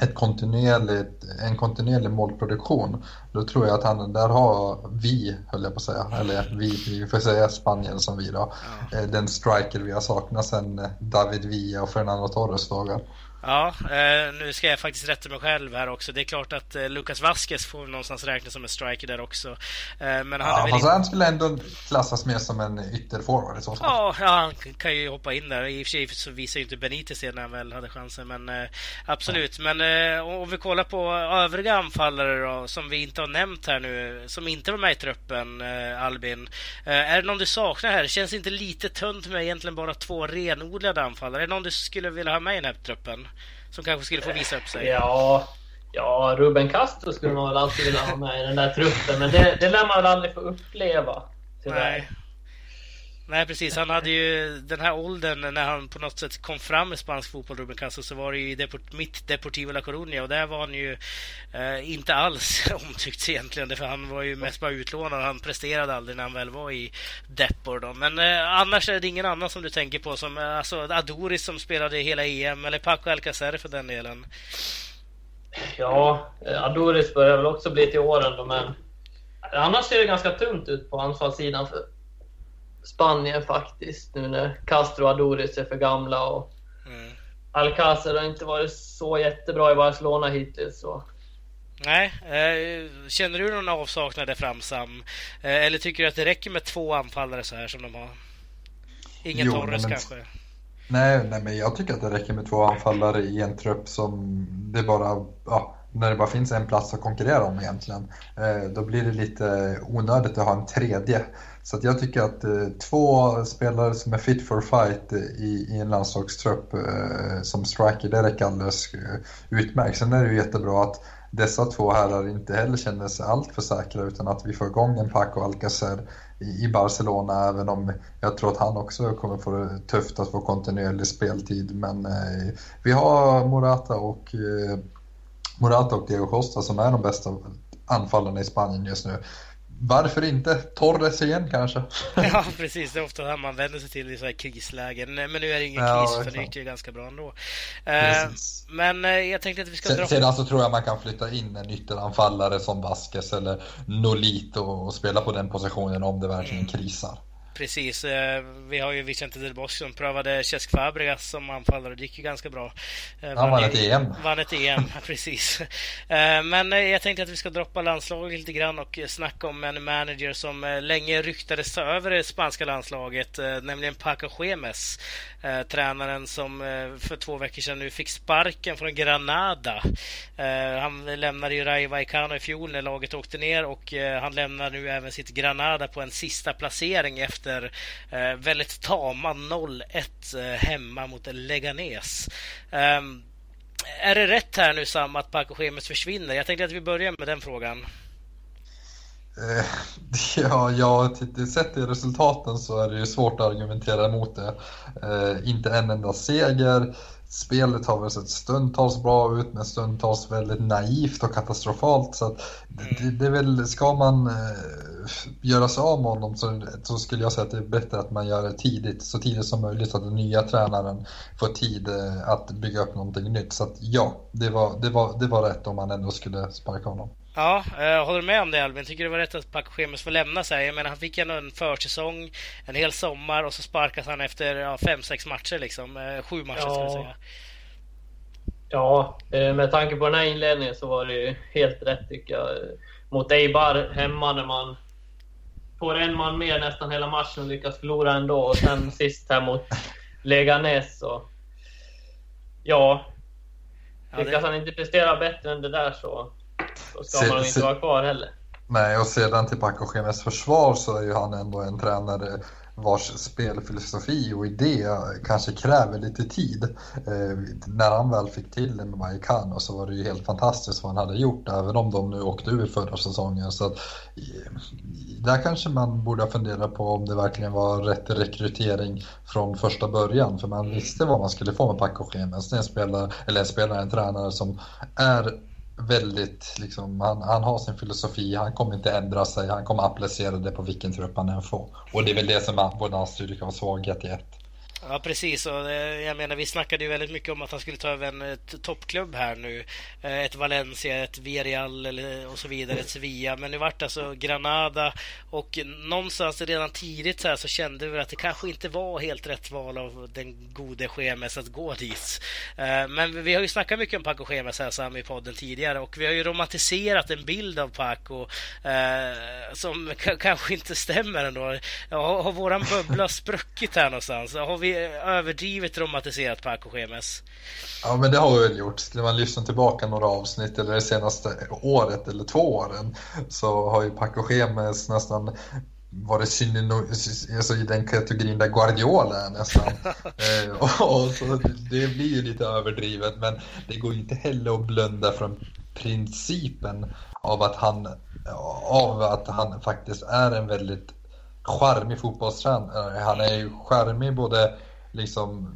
ett kontinuerligt, en kontinuerlig målproduktion. Då tror jag att han, där har vi, höll jag på att säga, eller vi, vi får säga Spanien som vi då. Eh, den striker vi har saknat sedan David Villa och Fernando Torres dagar. Ja, eh, nu ska jag faktiskt rätta mig själv här också. Det är klart att eh, Lucas Vasquez får någonstans räknas som en striker där också. Eh, men han ja, fast han skulle ändå klassas mer som en ytterforward i så fall. Ja, ja, han kan ju hoppa in där. I och för sig så visar ju inte Benitez det när han väl hade chansen. Men absolut. Ja. Men om vi kollar på övriga anfallare då, som vi inte har nämnt här nu, som inte var med i truppen, Albin. är det någon du saknar här? Det känns inte lite tunt med egentligen bara två renodlade anfallare. Är det någon du skulle vilja ha med i den här truppen? Som kanske skulle få visa upp sig? Ja, ja Ruben Castro skulle man väl alltid vilja ha med i den där truppen, men det, det lär man väl aldrig få uppleva. Tyvärr. Nej. Nej precis, han hade ju den här åldern när han på något sätt kom fram i spansk fotboll, Ruben Castro, så var det ju i Deport, mitt Deportivo La Coruña och där var han ju eh, inte alls omtyckt egentligen, för han var ju mest bara utlånad. Han presterade aldrig när han väl var i Depor då. Men eh, annars är det ingen annan som du tänker på som eh, alltså Adoris som spelade hela EM eller Paco Alcacer för den delen. Ja, Adoris börjar väl också bli till åren då, men annars ser det ganska tunt ut på anfallssidan. För Spanien faktiskt, nu när Castro och Adoris är för gamla. Och mm. Alcácer har inte varit så jättebra i Barcelona hittills. Så. Nej, eh, känner du någon avsaknad där fram Sam? Eh, eller tycker du att det räcker med två anfallare så här som de har? Ingen jo, Torres men, kanske? Nej, nej, men jag tycker att det räcker med två anfallare i en trupp som det bara, ja, när det bara finns en plats att konkurrera om egentligen. Eh, då blir det lite onödigt att ha en tredje. Så jag tycker att eh, två spelare som är fit for fight eh, i, i en landslagstrupp eh, som striker, det räcker alldeles eh, utmärkt. Sen är det ju jättebra att dessa två herrar inte heller känner sig alltför säkra utan att vi får igång en Paco Alcacer i, i Barcelona även om jag tror att han också kommer få det tufft att få kontinuerlig speltid. Men eh, vi har Morata och eh, Morata och Diego Costa som är de bästa anfallarna i Spanien just nu varför inte? Torres igen kanske? ja, precis. Det är ofta det man vänder sig till i så här krislägen. Men nu är det ingen ja, kris, för det gick ju ganska bra ändå. Uh, men uh, jag tänkte att vi ska dra... Sedan så tror jag man kan flytta in en ytteranfallare som Vasquez eller Nolito och spela på den positionen om det verkligen mm. krisar. Precis. Eh, vi har ju Vicente Del Bosque som prövade Cesc Fabregas som anfallare. Det gick ju ganska bra. Eh, Han vann ett EM. Vann ett EM, precis. Eh, men jag tänkte att vi ska droppa landslaget lite grann och snacka om en manager som länge ryktades ta över det spanska landslaget, nämligen Paco Eh, Tränaren som eh, för två veckor sedan nu fick sparken från Granada. Eh, han lämnade ju Rayo Vallecano i fjol när laget åkte ner och eh, han lämnar nu även sitt Granada på en sista placering efter efter eh, väldigt tama 0-1 eh, hemma mot Leganes. Eh, är det rätt här nu Sam att Paco Schemes försvinner? Jag tänkte att vi börjar med den frågan. Eh, ja, ja, sett till resultaten så är det ju svårt att argumentera emot det. Eh, inte en enda seger. Spelet har väl sett stundtals bra ut men stundtals väldigt naivt och katastrofalt. Så det, det, är väl, ska man eh, göra sig av med honom så, så, skulle jag säga att det är bättre att man gör det tidigt, så tidigt som möjligt så att den nya tränaren får tid eh, att bygga upp någonting nytt. Så att, ja, det var, det, var, det var rätt om man ändå skulle sparka honom. Ja, jag håller med om det Albin. Tycker det var rätt att Paco Schemes får lämna sig. Jag menar, han fick ändå en försäsong, en hel sommar och så sparkas han efter ja, fem, sex matcher liksom. Eh, sju matcher ja. ska jag säga. Ja, eh, med tanke på den här inledningen så var det ju helt rätt tycker jag. Mot Eibar hemma när man får en man mer nästan hela matchen och lyckas förlora ändå. Och sen sist här mot Leganes så... Ja. Lyckas ja, det... han inte prestera bättre än det där så då ska se, man inte se, vara kvar heller. Nej, och sedan till Paco Gemes försvar så är ju han ändå en tränare vars spelfilosofi och idé kanske kräver lite tid. Eh, när han väl fick till det med Vallecano så var det ju helt fantastiskt vad han hade gjort, även om de nu åkte ur förra säsongen. Så att, där kanske man borde fundera på om det verkligen var rätt rekrytering från första början, för man visste vad man skulle få med Paco Gemes. Det är en spelare, eller en spelare, en tränare som är väldigt, liksom, han, han, har sin filosofi, han kommer inte ändra sig, han kommer applicera det på vilken trupp han än får. Och det är väl det som är både hans styrka och svaghet i ett. Ja precis, och eh, jag menar vi snackade ju väldigt mycket om att han skulle ta över en eh, toppklubb här nu. Eh, ett Valencia, ett Villarreal och så vidare, ett Sevilla. Men nu vart det alltså Granada och någonstans redan tidigt så, här så kände vi att det kanske inte var helt rätt val av den gode Schemes att gå dit. Men vi har ju snackat mycket om Paco Schemes här Sam i podden tidigare och vi har ju romantiserat en bild av Paco som kanske inte stämmer ändå. Har våran bubbla spruckit här någonstans? Har vi överdrivet romantiserat Paco Gemes. Ja, men det har vi väl gjort. Skulle man lyssna tillbaka några avsnitt eller det senaste året eller två åren så har ju Paco Gemes nästan varit synonym, alltså i den kategorin där Guardiola är nästan. eh, och, så det blir ju lite överdrivet men det går ju inte heller att blunda från principen av att han, av att han faktiskt är en väldigt charmig fotbollstränare. Eh, han är ju charmig både liksom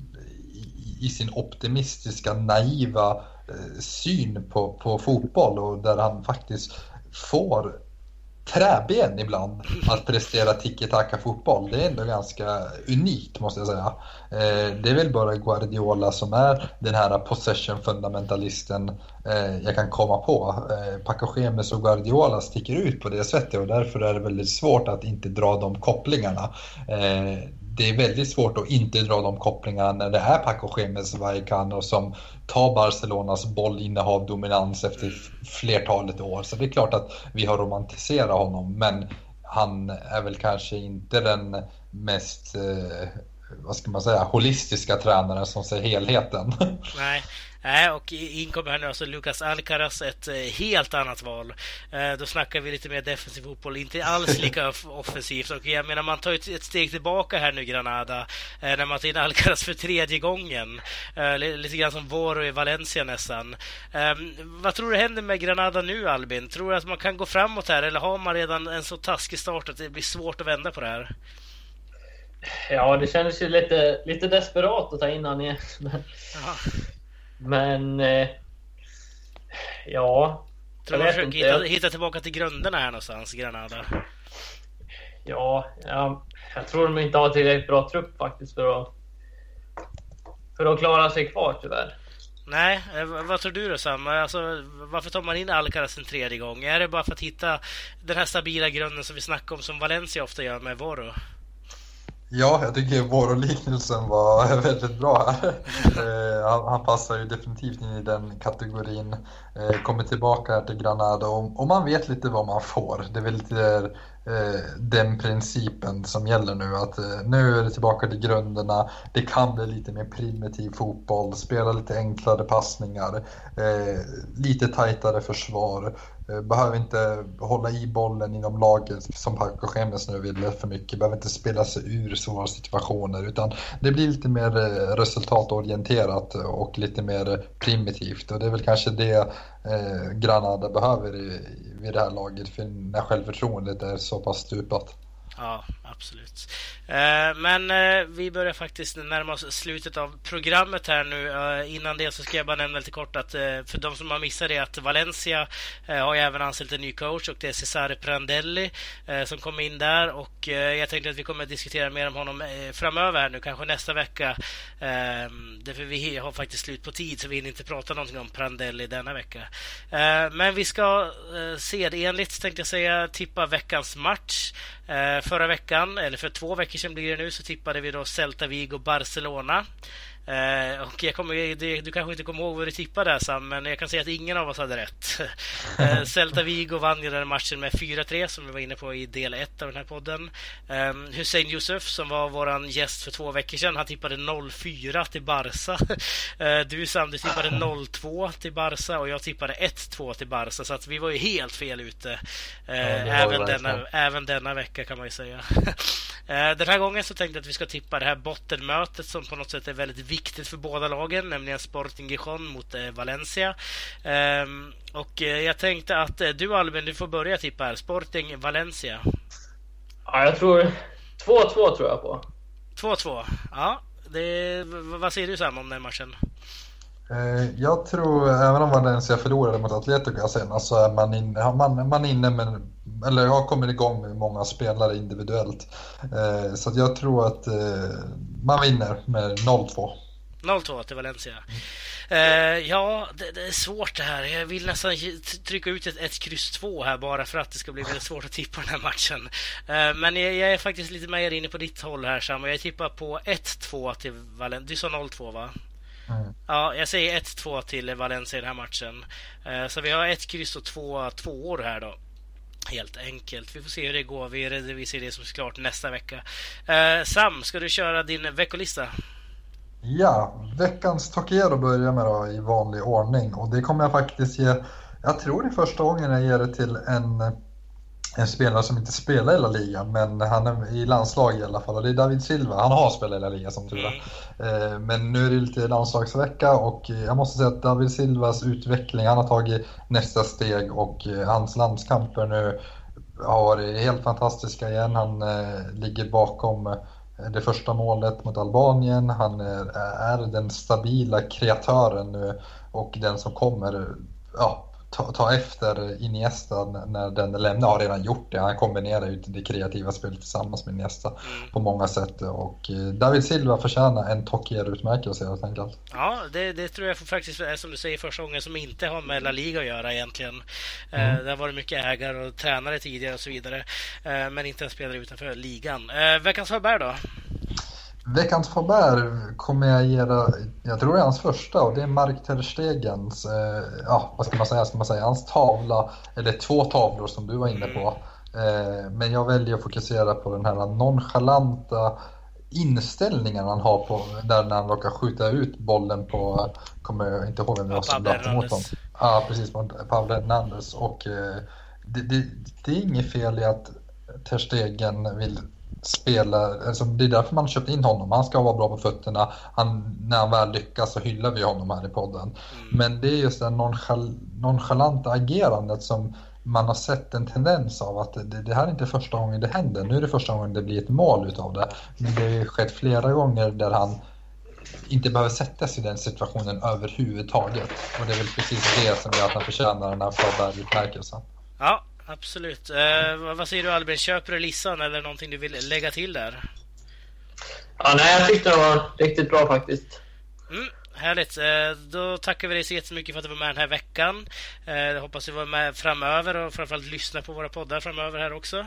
i, i sin optimistiska, naiva eh, syn på, på fotboll och där han faktiskt får träben ibland att prestera tiki-taka fotboll. Det är ändå ganska unikt måste jag säga. Eh, det är väl bara Guardiola som är den här possession-fundamentalisten eh, jag kan komma på. Eh, Pacogemes Pacochemes och Guardiola sticker ut på det sättet och därför är det väldigt svårt att inte dra de kopplingarna det är väldigt svårt att inte dra de kopplingarna när det är Paco Gemes Vallecano som tar Barcelonas bollinnehav dominans efter flertalet år. Så det är klart att vi har romantiserat honom men han är väl kanske inte den mest eh, vad ska man säga, holistiska tränaren som ser helheten. Nej, Nej, och in kommer nu alltså Lucas Alcaraz, ett eh, helt annat val. Eh, då snackar vi lite mer defensiv fotboll, inte alls lika offensivt. Och jag menar, man tar ett steg tillbaka här nu, Granada, eh, när man tar in Alcaraz för tredje gången. Lite grann som Voro i Valencia nästan. Ehm, vad tror du händer med Granada nu, Albin? Tror du att man kan gå framåt här, eller har man redan en så taskig start att det blir svårt att vända på det här? Ja, det kändes ju lite, lite desperat att ta in honom igen. Men... Eh, ja... Tror du försöker hitta, hitta tillbaka till grunderna här någonstans, Granada? Ja, ja, jag tror de inte har tillräckligt bra trupp faktiskt för att, för att klara sig kvar tyvärr. Nej, eh, vad tror du då Sam? Alltså, varför tar man in Alcaraz en tredje gång? Är det bara för att hitta den här stabila grunden som vi snackar om som Valencia ofta gör med Voro? Ja, jag tycker Voro-liknelsen var väldigt bra här. Eh, han, han, passar ju definitivt in i den kategorin. Eh, kommer tillbaka här till Granada och, och, man vet lite vad man får. Det är väl lite eh, den principen som gäller nu. Att eh, nu är det tillbaka till grunderna. Det kan bli lite mer primitiv fotboll, spela lite enklare passningar, eh, lite tajtare försvar. Eh, behöver inte hålla i bollen inom laget som Paco Schemes nu ville för mycket. Behöver inte spela sig ur svåra situationer utan det blir lite mer eh, resultatorienterat och lite mer primitivt och det är väl kanske det eh, Granada behöver vid det här laget för när självförtroendet är så pass stupat. Ja, absolut. Eh, men eh, vi börjar faktiskt närma oss slutet av programmet här nu. Eh, innan det så ska jag bara nämna lite kort att eh, för de som har missat det att Valencia eh, har ju även anställt en ny coach och det är Cesare Prandelli eh, som kom in där och jag tänkte att vi kommer att diskutera mer om honom framöver här nu, kanske nästa vecka. Ehm, därför vi har faktiskt slut på tid så vi hinner inte prata någonting om Prandelli denna vecka. Ehm, men vi ska se det enligt tänkte jag säga tippa veckans match. Förra veckan, eller för två veckor sedan blir det nu, så tippade vi då Celta Vigo Barcelona. Eh, och jag kommer, det, du kanske inte kommer ihåg vad du tippade där Sam, men jag kan säga att ingen av oss hade rätt. eh, Celta Vigo vann ju den matchen med 4-3 som vi var inne på i del 1 av den här podden. Eh, Hussein Yusuf som var vår gäst för två veckor sedan, han tippade 0-4 till Barca. eh, du Sam, du tippade 0-2 till Barca och jag tippade 1-2 till Barca, så att vi var ju helt fel ute. Eh, ja, även, denna, även denna vecka kan man ju säga. Eh, den här gången så tänkte jag att vi ska tippa det här bottenmötet som på något sätt är väldigt viktigt för båda lagen, nämligen Sporting Gijon mot eh, Valencia. Ehm, och eh, jag tänkte att du Albin, du får börja tippa här. Sporting Valencia. Ja, jag tror 2-2 tror jag på. 2-2. Ja, det, vad säger du Sam om den matchen? Jag tror, även om Valencia förlorade mot Atletico senast, så är man, in, man, man inne med eller har kommit igång med många spelare individuellt. Eh, så jag tror att eh, man vinner med 0-2. 0-2 till Valencia. Eh, ja, det, det, är svårt det här. Jag vill nästan trycka ut ett, ett kryss 2 här bara för att det ska bli väldigt svårt att tippa den här matchen. Eh, men jag, jag, är faktiskt lite mer inne på ditt håll här Sam. Jag tippar på 1-2 till Valencia. Du sa 0-2 va? Mm. Ja, jag säger 1-2 till Valencia i den här matchen. Eh, så vi har ett kryss och två tvåor här då. Helt enkelt. Vi får se hur det går. Vi redovisar det som klart nästa vecka. Sam, ska du köra din veckolista? Ja, veckans Tokero börjar med då i vanlig ordning och det kommer jag faktiskt ge, jag tror det är första gången jag ger det till en en spelare som inte spelar i La Liga, men han är i landslag i alla fall. Och det är David Silva. Han har spelat i La Liga som tur är. Mm. Men nu är det lite landslagsvecka och jag måste säga att David Silvas utveckling, han har tagit nästa steg och eh, hans landskamper nu har varit helt fantastiska igen. Han eh, ligger bakom det första målet mot Albanien. Han är den stabila kreatören nu och den som kommer ja, ta, ta efter Iniesta när den lämnar, har redan gjort det. Han kombinerar ju det kreativa spelet tillsammans med Iniesta mm. på många sätt. Och eh, David Silva förtjänar en Tokier-utmärkelse helt enkelt. Ja, det, det, tror jag faktiskt är som du säger första gången som inte har med La Liga att göra egentligen. Eh, mm. det har varit mycket ägare och tränare tidigare och så vidare. Eh, men inte en spelare utanför ligan. Veckans Hörberg då? Veckans Faber kommer jag ge jag tror det är hans första och det är Mark Ter Stegens, eh, ja vad ska man säga, ska man säga, hans tavla, eller två tavlor som du var inne på. Eh, men jag väljer att fokusera på den här nonchalanta inställningen han har på, där när han råkar skjuta ut bollen på, kommer jag inte ihåg vem det var som blattade mot honom. Ja, precis, Pablo Hernandez. Och eh, det, det, det är inget fel i att Ter Stegen vill spelare, alltså det är därför man har köpt in honom. Han ska vara bra på fötterna. Han, när han väl lyckas så hyllar vi honom här i podden. Mm. Men det är just det nonchal, nonchalanta agerandet som man har sett en tendens av att det, det, här är inte första gången det händer. Nu är det första gången det blir ett mål utav det. Men det har ju skett flera gånger där han inte behöver sättas i den situationen överhuvudtaget. Och det är väl precis det som gör att han förtjänar den här Flaberg-utmärkelsen. Ja, Absolut. Eh, vad säger du Albin? Köper du listan eller någonting du vill lägga till där? Ja, nej, jag tyckte den var riktigt bra faktiskt. Mm. Härligt. Eh, då tackar vi dig så jättemycket för att du var med den här veckan. Eh, jag hoppas du var med framöver och framförallt lyssna på våra poddar framöver här också.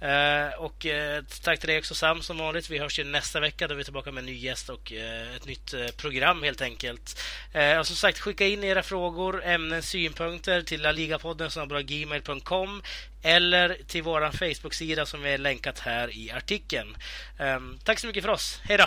Eh, och tack till dig också Sam som vanligt. Vi hörs ju nästa vecka då vi är tillbaka med en ny gäst och ett nytt program helt enkelt. Och som sagt, skicka in era frågor, ämnen, synpunkter till laligapodden gmail.com eller till vår Facebook-sida som vi har länkat här i artikeln. Ehm, tack så mycket för oss. Hej då!